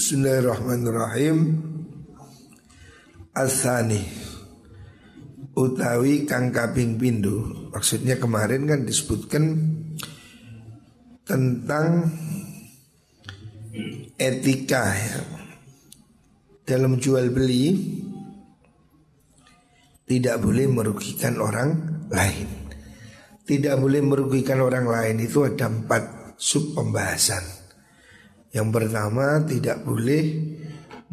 Bismillahirrahmanirrahim. Asani Utawi kang kaping pindu Maksudnya kemarin kan disebutkan Tentang Etika ya. Dalam jual beli Tidak boleh merugikan orang lain. Tidak boleh merugikan orang lain Itu ada empat sub pembahasan yang pertama tidak boleh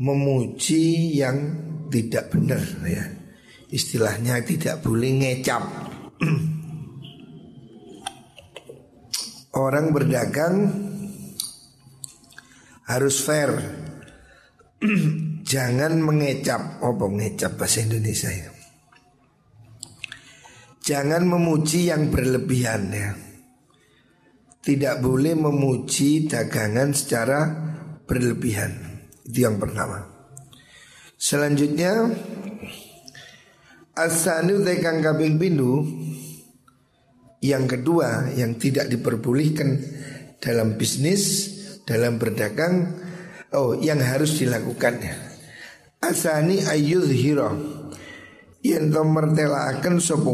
memuji yang tidak benar ya. Istilahnya tidak boleh ngecap. Orang berdagang harus fair. Jangan mengecap. Apa ngecap bahasa Indonesia ya? Jangan memuji yang berlebihan ya tidak boleh memuji dagangan secara berlebihan. Itu yang pertama. Selanjutnya Asanu tekang kabing bindu Yang kedua yang tidak diperbolehkan dalam bisnis Dalam berdagang Oh yang harus dilakukannya Asani hiro Yang to mertelaaken sapa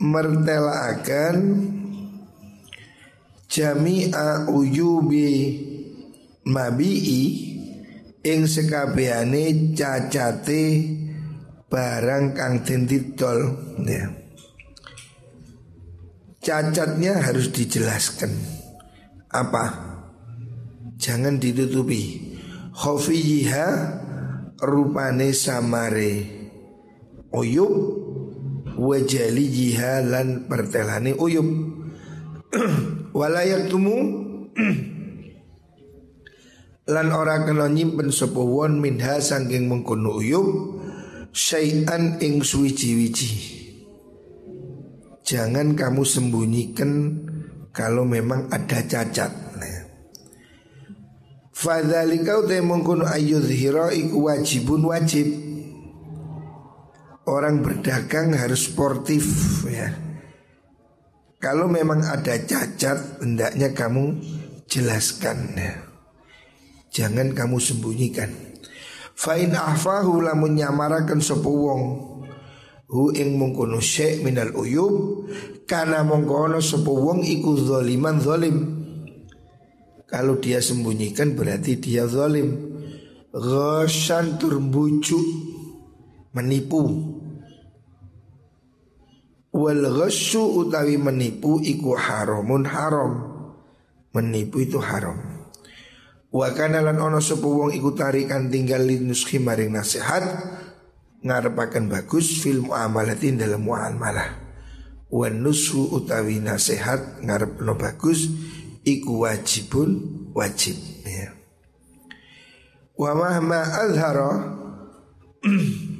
wong mertelaakan jami'a uyubi mabi'i ing sekabehane cacate barang kang den ya. Cacatnya harus dijelaskan. Apa? Jangan ditutupi. Khofiyiha rupane samare uyub wajali jihalan pertelani uyub. Walayak tumu. Lan ora kena nyimpen sapa won minha saking mengkono uyub. Syai'an ing suwiji-wiji. Jangan kamu sembunyikan kalau memang ada cacat. Nah. Fadzalika utai mengkono ayyudhira iku wajibun wajib orang berdagang harus sportif ya. Kalau memang ada cacat, hendaknya kamu jelaskan ya. Jangan kamu sembunyikan. Fa'in ahfahu lamun nyamarakan sapa wong hu ing mungkono syek minal uyub kana mongkono sapa wong iku zaliman zalim. Kalau dia sembunyikan berarti dia zalim. Ghasyan turbucu menipu Wal ghasyu utawi menipu iku haramun haram. Menipu itu haram. Wa kana lan ono sapa wong iku tarikan tinggal linuski maring nasihat ngarepaken bagus fil muamalati dalam muamalah. Wa nusu utawi nasihat ngarepno bagus iku wajibun wajib ya. Wa mahma azhara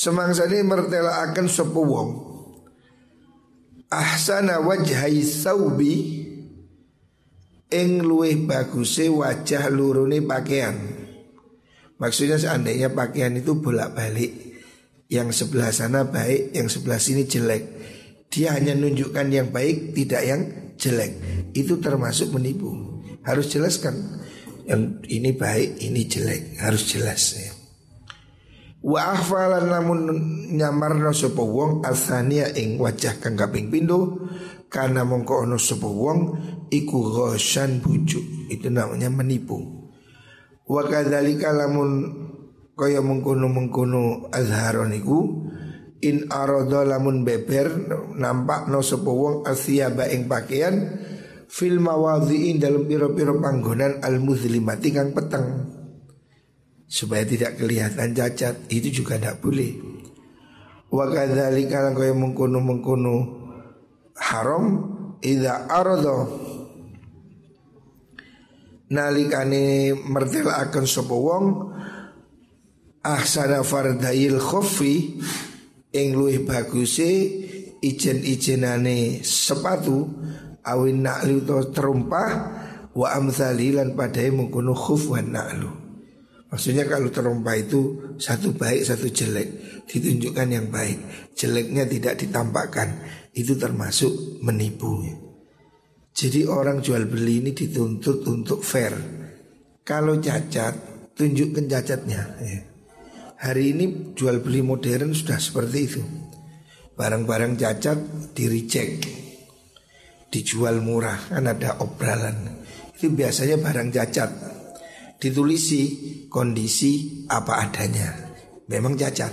Semangsa ini mertela akan sepu wong. Ahsana wajhai saubi. Ing luwih baguse wajah lurune pakaian. Maksudnya seandainya pakaian itu bolak balik Yang sebelah sana baik, yang sebelah sini jelek. Dia hanya nunjukkan yang baik, tidak yang jelek. Itu termasuk menipu. Harus jelaskan Yang ini baik, ini jelek. Harus jelas ya Wa ahfalan namun nyamarno sapa wong asania ing wajah kang kaping pindho karena mongko ono sapa wong iku ghasyan bujuk itu namanya menipu. Wa kadzalika lamun kaya mengkono-mengkono azharon iku in arada lamun beber nampak no sapa wong asyaba ing pakaian fil mawadhi'in dalam piro-piro panggonan al muslimati kang peteng supaya tidak kelihatan cacat itu juga tidak boleh. Wa kadzalika lan kaya mengkono-mengkono haram idza arada nalikane mertelakaken sapa wong ahsana fardail khuffi ing luwih baguse ijen-ijenane sepatu awin na'li to terumpah wa amsalilan padai mengkono khuf wa na'lu Maksudnya kalau terompah itu satu baik satu jelek ditunjukkan yang baik, jeleknya tidak ditampakkan itu termasuk menipu. Jadi orang jual beli ini dituntut untuk fair. Kalau cacat, tunjukkan cacatnya. Ya. Hari ini jual beli modern sudah seperti itu. Barang-barang cacat di reject, dijual murah kan ada obralan. Itu biasanya barang cacat. Ditulisi kondisi apa adanya. Memang cacat.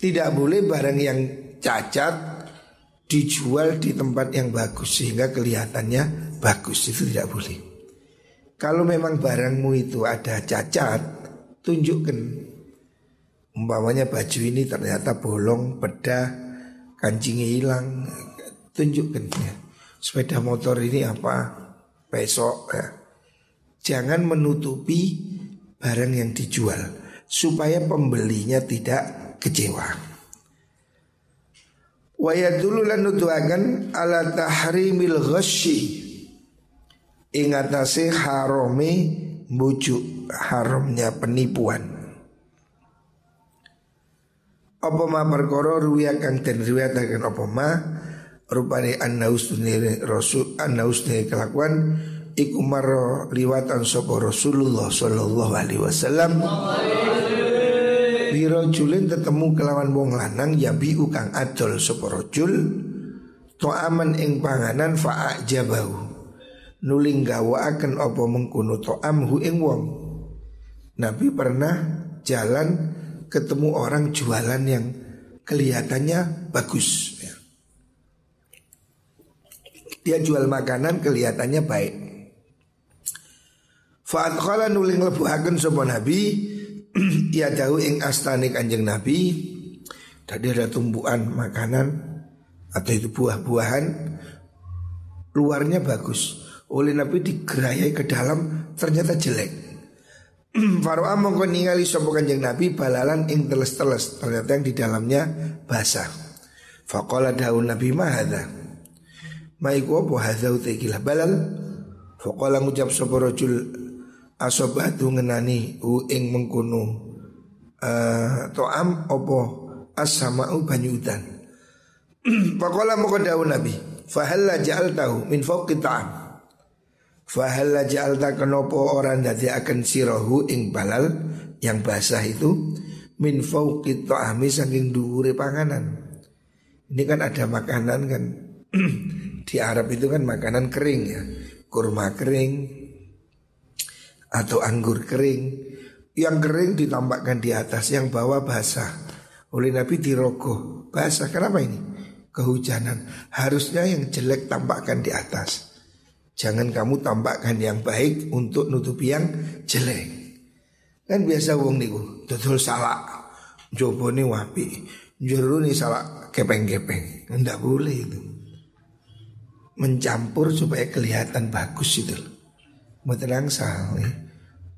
Tidak boleh barang yang cacat dijual di tempat yang bagus sehingga kelihatannya bagus itu tidak boleh. Kalau memang barangmu itu ada cacat, tunjukkan. Umpamanya baju ini ternyata bolong, bedah, kancingnya hilang, tunjukkan ya. Sepeda motor ini apa? Besok ya. Jangan menutupi barang yang dijual supaya pembelinya tidak kecewa. Wa dulu lan nuduhaken ala tahrimil ghasyi ing atase harame bujuk haramnya penipuan. Apa ma perkara ruwiya kang den apa ma rupane annausne rasul annausne kelakuan iku maro liwatan sapa Rasulullah sallallahu alaihi wasallam. Birojulin tetemu kelawan wong lanang ya biu kang adol sapa rajul to aman ing panganan fa ajabahu nuling akan apa mengkuno to amhu ing wong. Nabi pernah jalan ketemu orang jualan yang kelihatannya bagus ya. Dia jual makanan kelihatannya baik Fa'at khala nuling lebuhaken sapa Nabi ya jauh ing astane kanjeng Nabi tadi ada tumbuhan makanan atau itu buah-buahan luarnya bagus. Oleh Nabi digerayai ke dalam ternyata jelek. Faro'a mongko ningali sapa kanjeng Nabi balalan ing teles-teles ternyata yang di dalamnya basah. Faqala daun Nabi mahadha Maiku apa? Hadha utakilah balal. Faqala ngucap sapa rajul asobatu ngenani u ing mengkono uh, to'am opo as-sama'u banyu Pakola moko daun Nabi Fahalla ja'al tahu min fauqi ta'am. Fahalla ja'al ta kenopo orang dadi akan sirohu ing balal yang basah itu? Min fauqi ta'ami saking dhuwure panganan. Ini kan ada makanan kan. Di Arab itu kan makanan kering ya, kurma kering, atau anggur kering. Yang kering ditambahkan di atas, yang bawah basah. Oleh Nabi dirogoh basah. Kenapa ini? Kehujanan. Harusnya yang jelek tampakkan di atas. Jangan kamu tampakkan yang baik untuk nutupi yang jelek. Kan biasa wong niku dodol salah. Jobo nih wapi. Juru nih salah kepeng-kepeng. Enggak boleh itu. Mencampur supaya kelihatan bagus itu. Mboten angsal.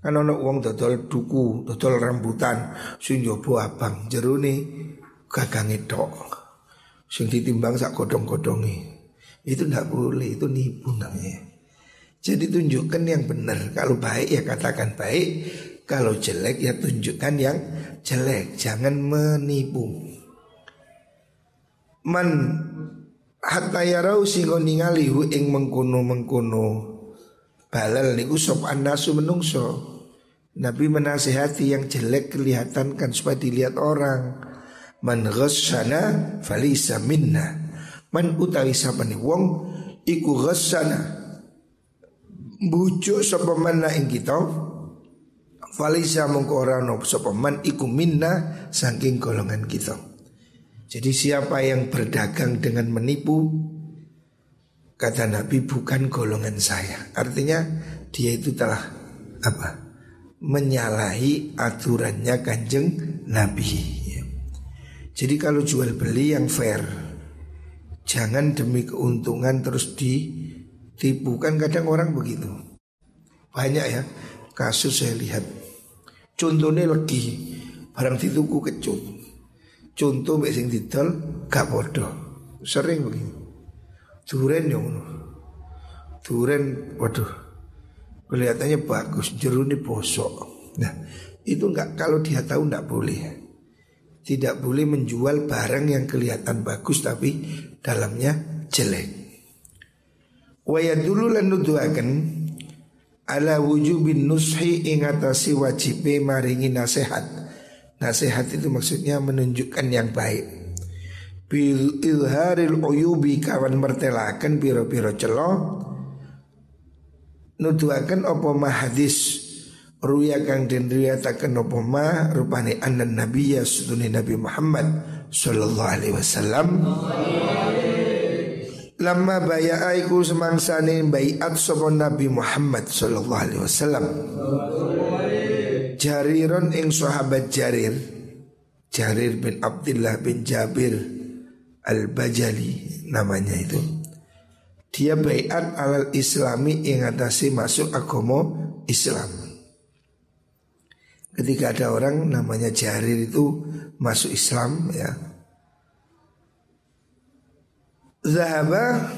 Kan ana wong dodol duku, dodol rambutan sing jowo abang, jerone gagange tok. Sing ditimbang sak godong-godonge. Itu ndak boleh, itu nipu namanya. Jadi tunjukkan yang benar. Kalau baik ya katakan baik, kalau jelek ya tunjukkan yang jelek. Jangan menipu. Man hatta yarau sing ningali ing mengkono mengkono balal niku sop anasu menungso Nabi menasihati yang jelek kelihatan kan supaya dilihat orang. Man ghassana falisa minna. Man utawi sapane wong iku ghassana. Bujuk sapa manna ing kita. Falisa mongko ora ono sapa man iku minna saking golongan kita. Jadi siapa yang berdagang dengan menipu Kata Nabi bukan golongan saya Artinya dia itu telah apa menyalahi aturannya kanjeng Nabi. Jadi kalau jual beli yang fair, jangan demi keuntungan terus ditipu kan kadang orang begitu. Banyak ya kasus saya lihat. Contohnya lagi barang dituku kecut. Contoh mbak sing didol gak bodoh. Sering begini. Duren yang Duren waduh kelihatannya bagus, jeruni bosok. Nah, itu enggak kalau dia tahu enggak boleh. Tidak boleh menjual barang yang kelihatan bagus tapi dalamnya jelek. Wa dulu lan nuduhaken ala wujubin nushi ing atase wajibe maringi nasihat. Nasihat itu maksudnya menunjukkan yang baik. Bil ilharil uyubi kawan mertelakan piro-piro celo nuduhaken apa mah hadis ruya kang den riwayataken apa ma rupane annan nabiyya sunni nabi Muhammad sallallahu alaihi wasallam Lama baya aiku semangsane baiat sapa Nabi Muhammad sallallahu alaihi wasallam. Jariron ing sahabat Jarir. Jarir bin Abdullah bin Jabir Al-Bajali namanya itu. Dia baiat alal islami ing atasi masuk agama Islam. Ketika ada orang namanya Jarir itu masuk Islam ya Zahaba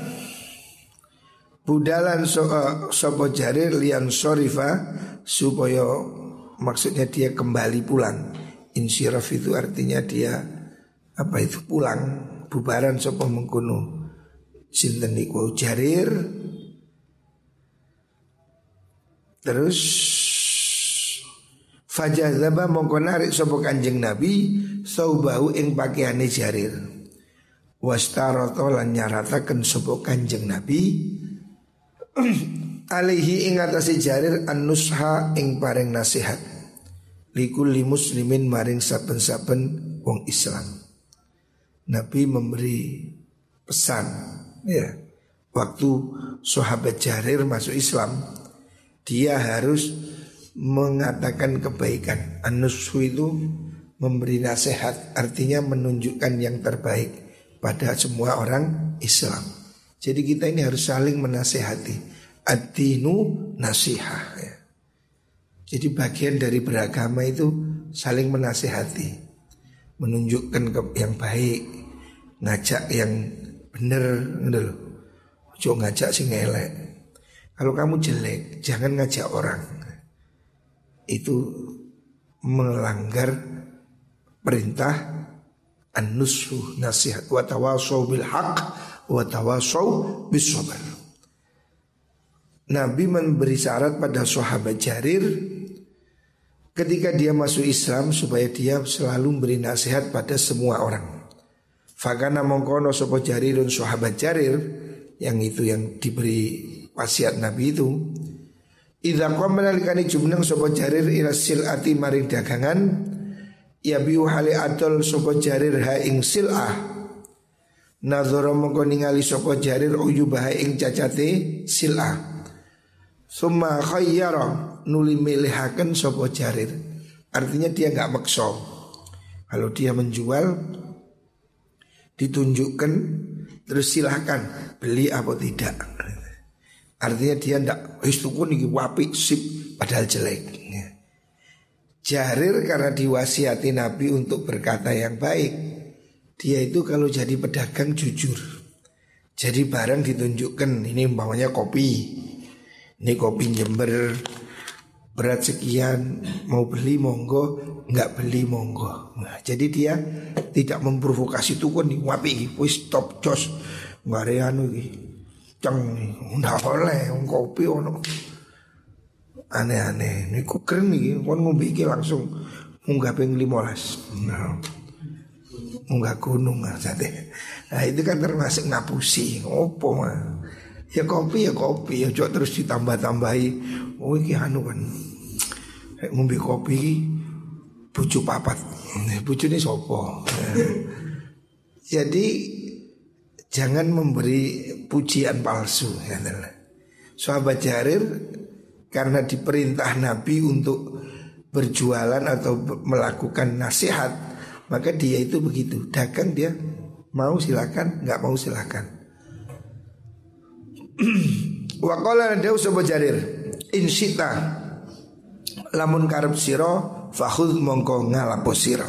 budalan so, uh, sopo lian sorifa supaya maksudnya dia kembali pulang. Insiraf itu artinya dia apa itu pulang bubaran sopo mengkuno sinten niku jarir terus Fajazaba mongko narik sapa Kanjeng Nabi saubahu ing pakaiane jarir. Wastaroto lan nyarataken sapa Kanjeng Nabi alaihi ing atase Jarir an-nusha ing paring nasihat likulli muslimin maring saben-saben wong Islam. Nabi memberi pesan ya waktu sahabat Jarir masuk Islam dia harus mengatakan kebaikan. An-nushu itu memberi nasihat artinya menunjukkan yang terbaik pada semua orang Islam. Jadi kita ini harus saling menasehati. Ad-dinu nasihah ya. Jadi bagian dari beragama itu saling menasehati, menunjukkan yang baik, ngajak yang benar, gitu loh. Jangan ngajak sing elek. Kalau kamu jelek, jangan ngajak orang. Itu melanggar perintah an-nusu nasihat wa tawasau bil haq wa tawasau bis. Nabi memberi syarat pada sahabat Jarir ketika dia masuk Islam supaya dia selalu memberi nasihat pada semua orang. Fakana mongkono sopo Jarirun sahabat Jarir yang itu yang diberi wasiat Nabi itu. Idza qam menalikani jumnang sopo Jarir ila silati maring dagangan ya biu hale adol sopo jarir ha ing silah. Nazara mongko ningali sapa jarir uyubah ing cacate silah. Summa khayyara nuli milihaken sopo jarir. Artinya dia nggak makso Kalau dia menjual Ditunjukkan Terus silahkan beli apa tidak. Artinya dia ndak Wis tuku niki wapi sip padahal jelek. Jarir karena diwasiati Nabi untuk berkata yang baik Dia itu kalau jadi pedagang jujur. Jadi barang ditunjukkan Ini umpamanya kopi. Ini kopi Jember Berat sekian Mau beli monggo Nggak beli monggo nah, Jadi dia tidak memprovokasi itu kan Wapi wis top jos Nggak ada anu Ceng Nggak boleh Kopi ono aneh-aneh. Niku keren nih, kon ngombe iki langsung munggah ping 15. Nah. Munggah gunung deh. Nah itu kan termasuk ngapusi. Opo mah. Ya kopi ya kopi ya cok terus ditambah-tambahi. Oh iki anu kan. ngombe kopi bucu papat. Bucu ini sopo. Jadi jangan memberi pujian palsu ya Sahabat Jarir karena diperintah Nabi untuk berjualan atau melakukan nasihat maka dia itu begitu dagang dia mau silakan nggak mau silakan Wakola sapa jarir insita lamun karep siro fakhud mongko ngalapo siro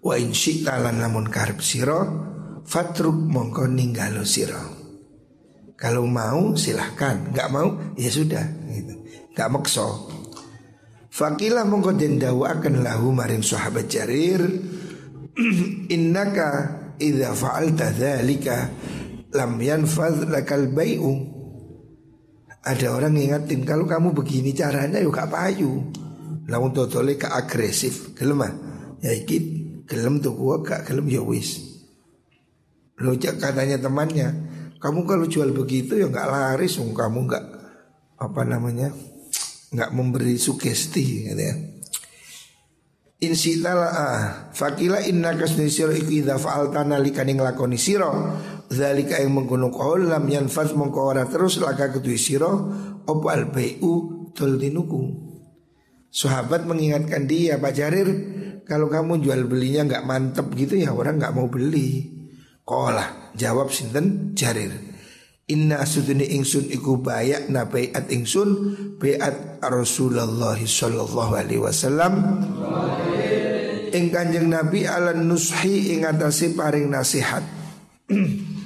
wa insita lan lamun karep siro fatruk mongko ninggalo siro kalau mau silahkan. Gak mau ya sudah gitu. Gak makso Fakilah mongko den akan lahu maring sahabat Jarir Innaka idza fa'alta dzalika lam yanfadh lakal bai'u Ada orang ngingetin kalau kamu begini caranya yuk gak payu. Lamun totole ke agresif, gelem ah. Ya iki gelem tuh gua gak gelem ya wis. Lo katanya temannya, kamu kalau jual begitu ya nggak laris, kamu nggak apa namanya nggak memberi sugesti gitu ya. Insitala ah fakila inna kasni siro iku idha fa'alta nalika ning lakoni siro Zalika yang menggunung kaul lam yanfas mongko terus laka ketui siro Opo al bayu tol dinuku Sahabat mengingatkan dia Pak Jarir Kalau kamu jual belinya nggak mantep gitu ya orang nggak mau beli. Kolah jawab sinten? Jarir. Inna asuduni ingsun iku bayak na bayat ingsun bayat Rasulullah sallallahu alaihi wasallam. Ing Kanjeng Nabi ala nushi ing atase paring nasihat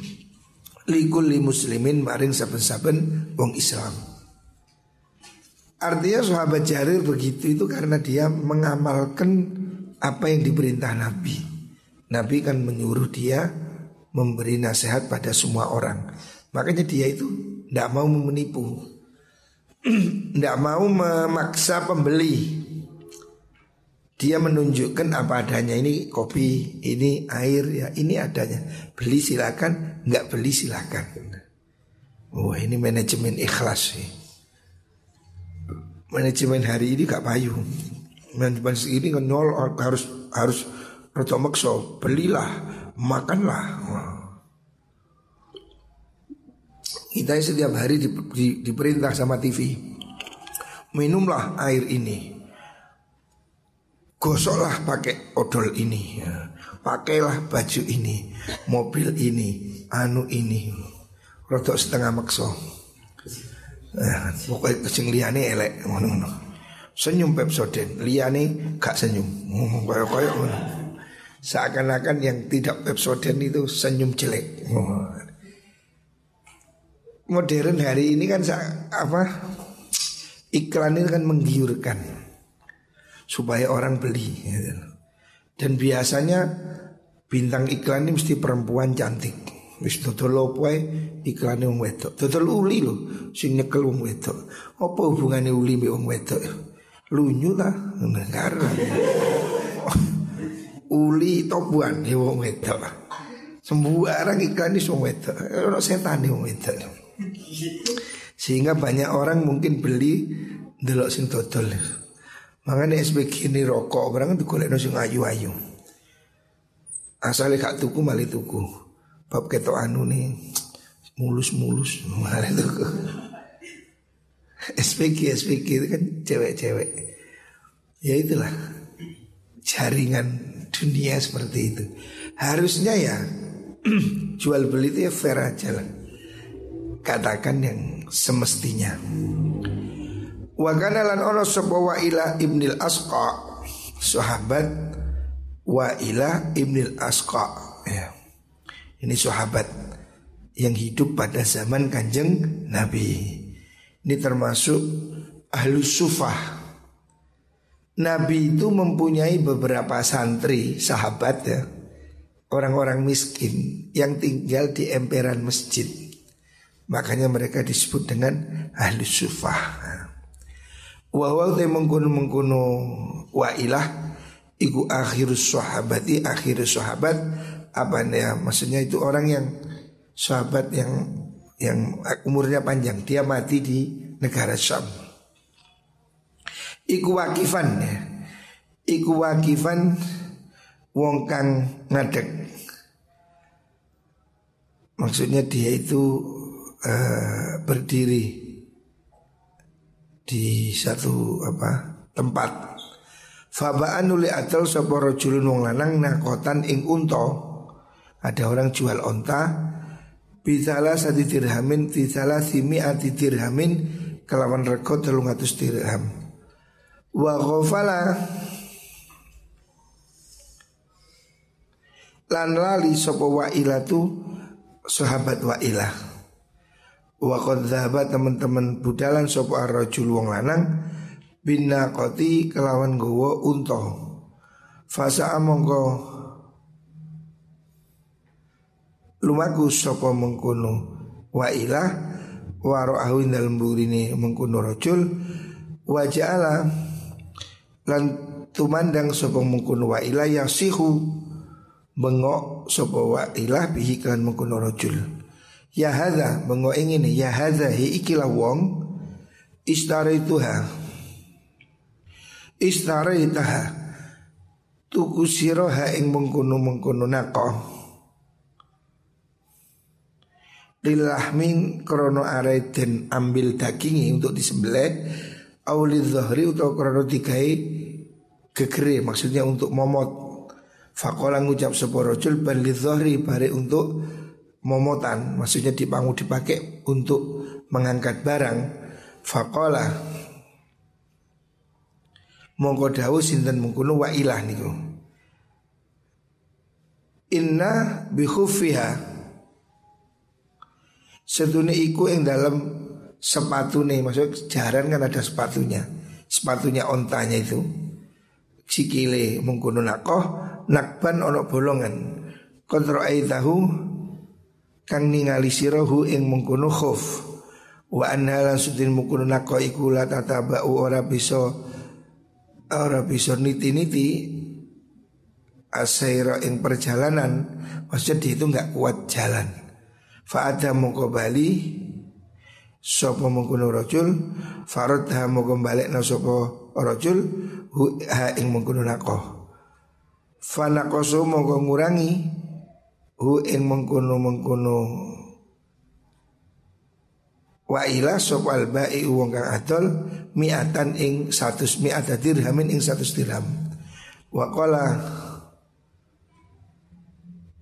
likuli muslimin maring saben-saben wong Islam. Artinya sahabat Jarir begitu itu karena dia mengamalkan apa yang diperintah Nabi. Nabi kan menyuruh dia memberi nasihat pada semua orang. Makanya dia itu tidak mau menipu, tidak mau memaksa pembeli. Dia menunjukkan apa adanya ini kopi, ini air ya ini adanya. Beli silakan, nggak beli silakan. Wah ini manajemen ikhlas sih. Manajemen hari ini gak payu. Manajemen ini kan nol harus harus rotok makso belilah, makanlah. Wah. Kita setiap hari di, di, diperintah sama TV Minumlah air ini Gosoklah pakai odol ini ya. Pakailah baju ini Mobil ini Anu ini. Rodok setengah makso nah, Pokoknya kesing liane elek Senyum Pepsoden Liane gak senyum. Kayak-kayak Seakan-akan yang tidak Pepsoden itu senyum jelek. Modern hari ini kan apa iklan itu kan menggiurkan supaya orang beli gitu. dan biasanya bintang iklan ini mesti perempuan cantik. Wis total lopo iklan wong wedok. Uli lo sing nyekel wong wedok. Apa hubungannya uli mbek wong wedok? Lunyu ta? Ngar uli topuan ya wong wedok. Sembarang iklan ini wong wedok. Ono setan wong wedok. Sehingga banyak orang mungkin beli delok sing dodol. Makanya SBG ini rokok barang itu kulit sing ayu-ayu. Asalnya gak tuku malah tuku. Bab keto anu nih mulus-mulus malah tuku. SPG SPG itu kan cewek-cewek. Ya itulah jaringan dunia seperti itu. Harusnya ya jual beli itu ya fair aja lah katakan yang semestinya. Wa kana lan ono sapa wa ila ibnil asqa sahabat wa ila ibnil asqa ya. Ini sahabat yang hidup pada zaman Kanjeng Nabi. Ini termasuk ahlu sufah. Nabi itu mempunyai beberapa santri sahabat ya Orang-orang miskin yang tinggal di emperan masjid Makanya mereka disebut dengan ahli sufah. Wa wa mengkuno mengkuno wa ilah iku akhirus sahabati akhirus sahabat apa ya maksudnya itu orang yang sahabat yang yang umurnya panjang dia mati di negara Syam. Iku wakifan ya. Iku wakifan wong kang ngadeg. Maksudnya dia itu uh, berdiri di satu apa tempat. Fabaan nuli atal sapa rajulun wong lanang nakotan ing unta. Ada orang jual onta Bisala sati dirhamin Bisala simi ati dirhamin Kelawan rekod telung atus dirham Wa ghafala Lan lali sopa wa ilatu Sahabat wa ilah Wa qad teman-teman budalan sapa ar-rajul wong lanang binaqati kelawan gowo unta. Fasa mongko lumaku sapa mengkono. Wa ilah Waro'ahu dalam burini mengkuno rojul Waja'ala Lan tumandang sopo mengkuno wa ilah yasihu Bengok sopo wa ilah bihi kan mengkuno rojul Ya hadha bengok ingin Ya hadha hi ikilah wong Istarituha Istaritaha Tuku siroha ing mengkuno nakoh lilahmin krono arai den ambil dagingi untuk disembelih. Aulid zahri atau krono dikai gegere maksudnya untuk momot. Fakola ngucap seporojul balid zahri bare untuk momotan maksudnya dipangu dipakai untuk mengangkat barang Fakola Mongko dawu sinten mengkuno wa ilah niku. Inna bikhufiha Setune iku yang dalam sepatu nih Maksudnya jaran kan ada sepatunya Sepatunya ontanya itu Sikile mengkuno nakoh Nakban ono bolongan Kontro tahu Kang ningali sirohu ing mengkuno khuf. Wa anhalan sudin mengkuno nakoh iku la tataba'u ora bisa Ora bisa niti-niti Asaira ing perjalanan. Maksudnya dia itu nggak kuat jalan. Fa'ada mongko bali Sopo mengkuno rojul Farad ha mongko balik na sopo rojul Hu ha ing mengkuno nakoh Fanakoso mongko ngurangi Hu ing mengkuno mengkuno Wa ila sopo alba'i uwong kang adol Mi'atan ing satus mi'ata dirhamin ing satus dirham. Wa kola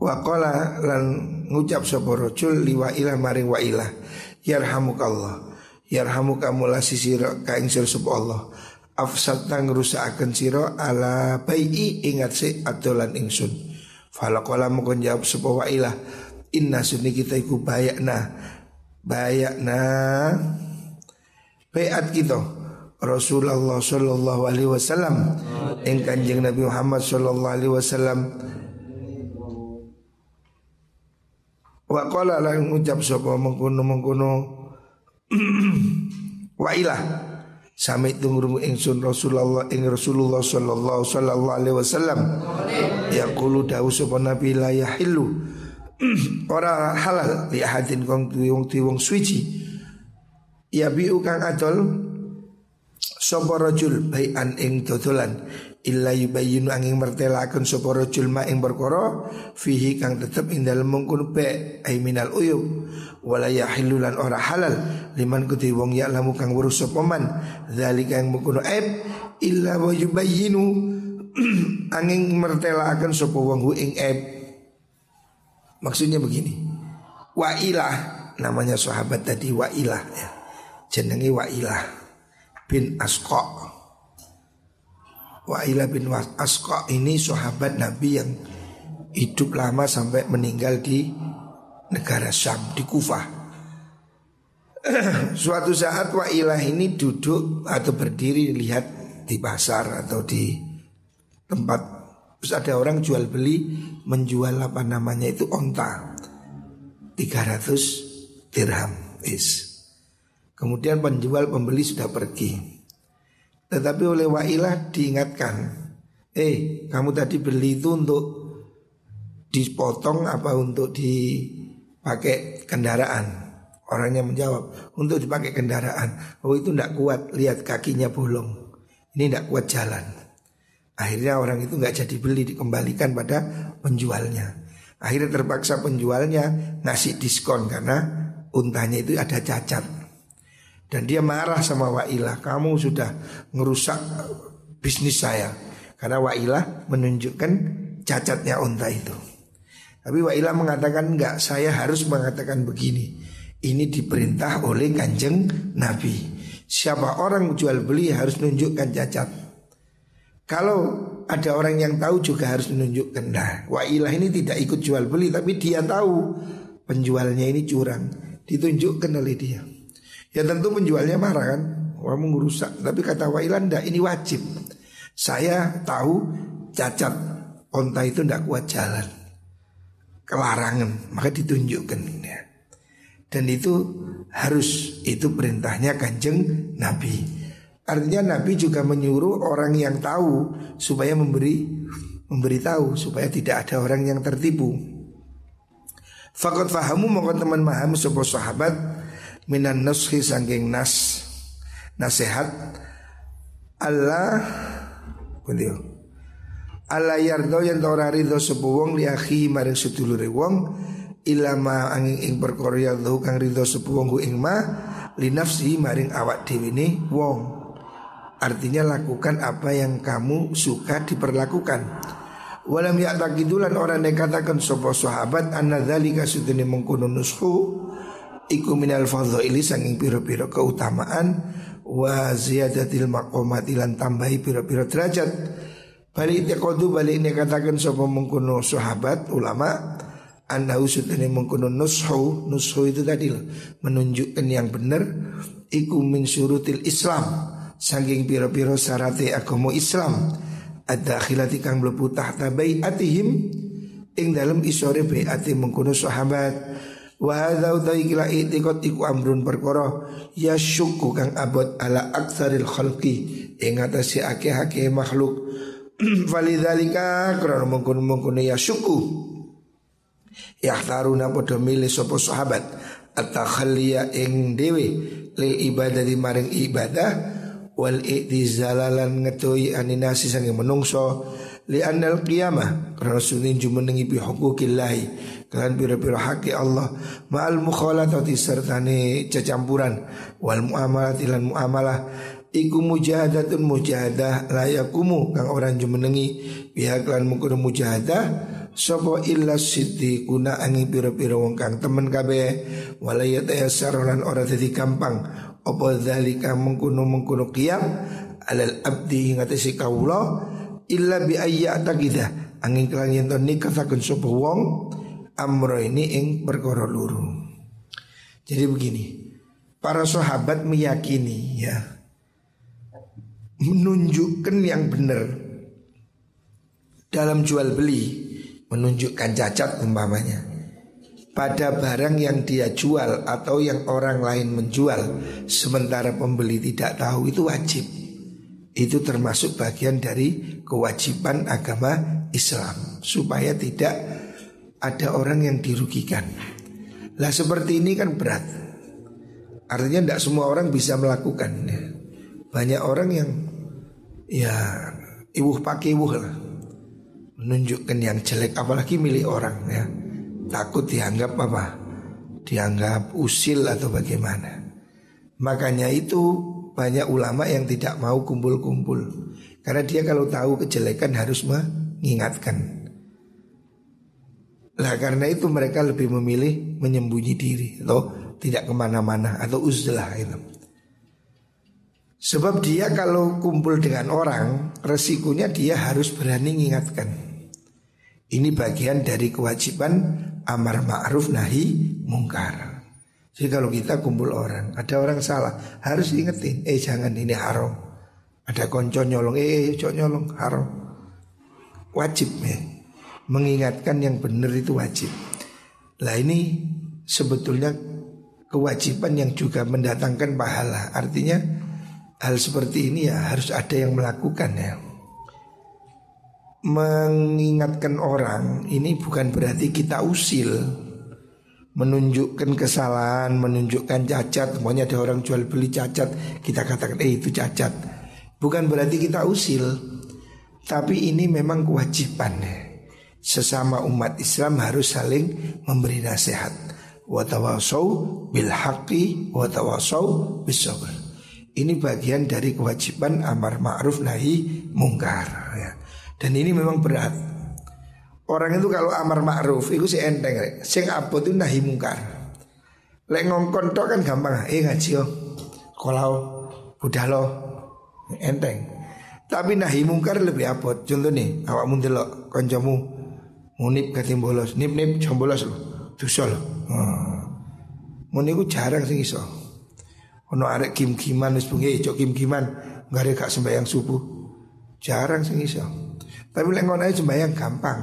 Wa kola lan ngucap sapa rajul liwa ilah maring wa ilah yarhamukallah yarhamuka mula sisira ka ing sira sapa Allah. Afsad tang rusakaken sira ala bai'i ingat se adolan ingsun fala mukon jawab wa ilah inna sunni kita iku bayakna. Bayakna. Bayat kita. Rasulullah sallallahu alaihi wasallam. Ing Kanjeng Nabi Muhammad sallallahu alaihi wasallam. Wa qala lan ngucap sapa mengkono mengkono wa ilah sami tungrungu ingsun Rasulullah ing Rasulullah sallallahu sallallahu alaihi wasallam. Yaqulu dawu sapa nabi la yahillu. Ora halal li ahadin kong wong wong suci. Ya bi kang adol sapa rajul bai'an ing dodolan illa yubayyinu angin mertelakan sapa rajul ma ing perkara fihi kang tetep ing dalem mungkun be ai minal uyub. Wala yahillu lan ora halal liman kuti wong ya lamu kang urus sapa man zalika yang mungkun aib. Illa wa yubayyinu angin mertelakan sapa wong ing aib. Maksudnya begini wa ilah namanya sahabat tadi wa ilah ya. Jenenge wa ilah bin asqa Wa'ilah bin Asqa ini sahabat Nabi yang hidup lama sampai meninggal di negara Syam, di Kufah. Suatu saat Wa'ilah ini duduk atau berdiri lihat di pasar atau di tempat Terus ada orang jual beli menjual apa namanya itu onta 300 dirham is. Kemudian penjual pembeli sudah pergi tetapi oleh Wa'ilah diingatkan Eh kamu tadi beli itu untuk dipotong apa untuk dipakai kendaraan? Orangnya menjawab untuk dipakai kendaraan. Oh itu tidak kuat lihat kakinya bolong. Ini tidak kuat jalan. Akhirnya orang itu nggak jadi beli dikembalikan pada penjualnya. Akhirnya terpaksa penjualnya ngasih diskon karena untanya itu ada cacat dan dia marah sama Wa'ilah. Kamu sudah ngerusak bisnis saya. Karena Wa'ilah menunjukkan cacatnya unta itu. Tapi Wa'ilah mengatakan enggak Saya harus mengatakan begini. Ini diperintah oleh kanjeng Nabi. Siapa orang jual beli harus menunjukkan cacat. Kalau ada orang yang tahu juga harus menunjukkan. Nah Wa'ilah ini tidak ikut jual beli Tapi dia tahu penjualnya ini curang. Ditunjukkan oleh dia Ya tentu penjualnya marah kan Kamu merusak Tapi kata Wailan ini wajib Saya tahu cacat Onta itu tidak kuat jalan Kelarangan Maka ditunjukkan ya. Dan itu harus itu perintahnya kanjeng Nabi. Artinya Nabi juga menyuruh orang yang tahu supaya memberi memberitahu supaya tidak ada orang yang tertipu. Fakot fahamu mongko teman maham sebuah sahabat minan nushi sangking nas nasihat. Allah beliau Allah yardo yang ora ridho sebuah wong li akhi maring sedulure wong ilama angin ing perkara ya kang ridho sebuah wong ing ma li nafsi maring awak dhewe ne wong. Artinya lakukan apa yang kamu suka diperlakukan. Walam ya'taqidulan orang yang katakan sopo sahabat Anna dhalika sudini mengkuno nushu Iku minal fadhaili sanging piro-piro keutamaan Wa ziyadatil maqomatilan tambahi piro-piro derajat. Balik tekodu balik ini katakan sopo mengkuno sahabat ulama Anda usutini mengkuno nushu Nushu itu tadi loh Menunjukkan yang benar Iku min surutil Islam Saking piro-piro syarate agama Islam. Ada khilati kang mlebu tahta bai'atihim Ing dalam isore bai'ati mengkono sahabat Wa hadza utai kila i'tiqad iku amrun perkara ya syukku kang abot ala aktsaril khalqi ing atase akeh-akeh makhluk. Falidzalika karena mengkono-mengkono ya syukku. Yahtaruna podo milih sopo sahabat. At-takhalliya ing dewe Lil ibadah di maring ibadah. Wal i'tizalalan ngetoi aninasi sange menungso. Li anal qiyamah karena sunin jumenengi bi hukukillahi kan pira-pira haki Allah. Ma'al mukhalatati sertane cecampuran wal muamalah lan muamalah. Iku mujahadatun mujahadah layakumu. Kang orang jumenengi pihak lan mungkul mujahadah. Sopo illa kuna angi pira-pira wong kang temen kabeh. Walayat ayasar lan ora dadi gampang. Apa dzalika mengkuno mengkuno qiyam? Alal abdi ing atase kawula. Illa bi ayya taqida angin kelan yen to nikataken sapa wong amro ini ing perkara luru. Jadi begini, para sahabat meyakini ya menunjukkan yang benar dalam jual beli menunjukkan cacat umpamanya pada barang yang dia jual atau yang orang lain menjual sementara pembeli tidak tahu itu wajib. Itu termasuk bagian dari kewajiban agama Islam supaya tidak ada orang yang dirugikan. Lah seperti ini kan berat. Artinya tidak semua orang bisa melakukan. Banyak orang yang ya ibuh pakai ibuh lah menunjukkan yang jelek apalagi milik orang ya takut dianggap apa? Dianggap usil atau bagaimana. Makanya itu banyak ulama yang tidak mau kumpul-kumpul. Karena dia kalau tahu kejelekan harus mengingatkan. Lah karena itu mereka lebih memilih menyembunyi diri atau tidak ke mana-mana atau uzlah itu. Sebab dia kalau kumpul dengan orang resikonya dia harus berani mengingatkan. Ini bagian dari kewajiban amar ma'ruf nahi mungkar. Jadi kalau kita kumpul orang, ada orang salah, harus ingetin, eh jangan ini haram. Ada konco nyolong, eh cok nyolong haram. Wajib ya. Mengingatkan yang benar itu wajib. Lah ini sebetulnya kewajiban yang juga mendatangkan pahala. Artinya hal seperti ini ya harus ada yang melakukan ya mengingatkan orang ini bukan berarti kita usil menunjukkan kesalahan, menunjukkan cacat. Pokoknya ada orang jual beli cacat, kita katakan eh itu cacat. Bukan berarti kita usil, tapi ini memang kewajiban. Sesama umat Islam harus saling memberi nasihat. Watawasau bil haqqi watawasau bis Ini bagian dari kewajiban amar ma'ruf nahi mungkar ya. Dan ini memang berat. Orang itu kalau amar ma'ruf itu si enteng rek. Sing itu nahi mungkar. Lek ngongkon tok kan gampang. Eh ngaji yo. Kalau udah lo enteng. Tapi nahi mungkar lebih apa? Contoh nih, awak mundelok koncomu munip katim bolos, nip nip bolos lo. Dosa lo. Hmm. Jarang sing iso. Ono arek kim-kiman wis bengi cok kim-kiman gak gak sembahyang subuh. Jarang sing iso. Tapi lek ngono ae sembahyang gampang.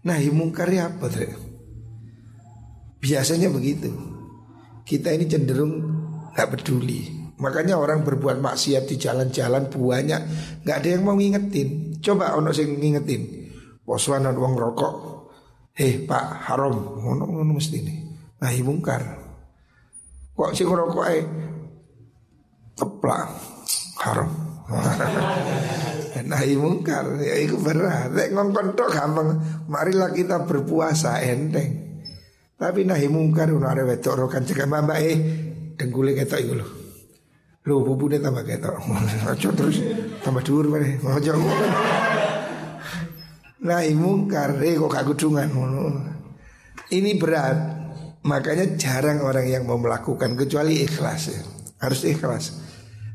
Nah, mungkar apa, Dre? Biasanya begitu. kita ini cenderung nggak peduli. Makanya orang berbuat maksiat di jalan-jalan banyak nggak ada yang mau ngingetin. Coba ono sing ngingetin. Posuan wong rokok. Hei Pak haram ngono ngono mesti ini. Nah mungkar. Kok sing rokok eh keplak haram. Nahi mungkar ya itu berat. Nek ngongkon tok gampang. Marilah kita berpuasa enteng. Tapi nahi mungkar ono arek wedok ro kancek mbak eh dengkule ketok iku lho. Lho bubune tambah ketok. Aja terus tambah dhuwur wae. Aja. Nahi mungkar eh kok ngono. Ini berat. Makanya jarang orang yang mau melakukan kecuali ikhlas ya. Harus ikhlas.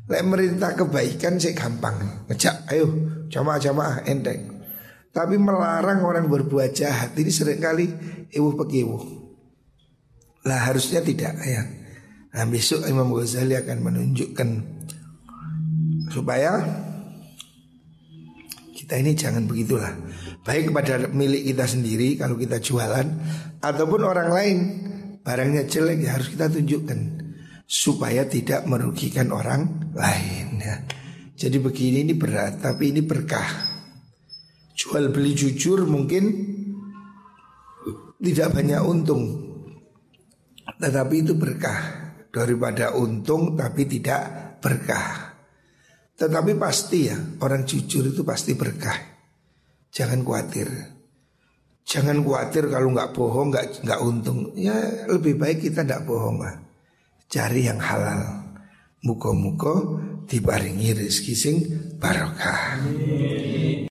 Lek merintah kebaikan sih gampang Ngejak ayo jamaah-jamaah enteng Tapi melarang orang berbuat jahat Ini sering kali ibu pekiwu Lah harusnya tidak ya Nah besok Imam Ghazali akan menunjukkan Supaya Kita ini jangan begitulah Baik kepada milik kita sendiri Kalau kita jualan Ataupun orang lain Barangnya jelek ya harus kita tunjukkan supaya tidak merugikan orang lain ya. Jadi begini ini berat tapi ini berkah. Jual beli jujur mungkin tidak banyak untung. Tetapi itu berkah daripada untung tapi tidak berkah. Tetapi pasti ya orang jujur itu pasti berkah. Jangan khawatir. Jangan khawatir kalau nggak bohong nggak nggak untung. Ya lebih baik kita tidak bohong lah cari yang halal. Muko-muko dibaringi rezeki sing barokah.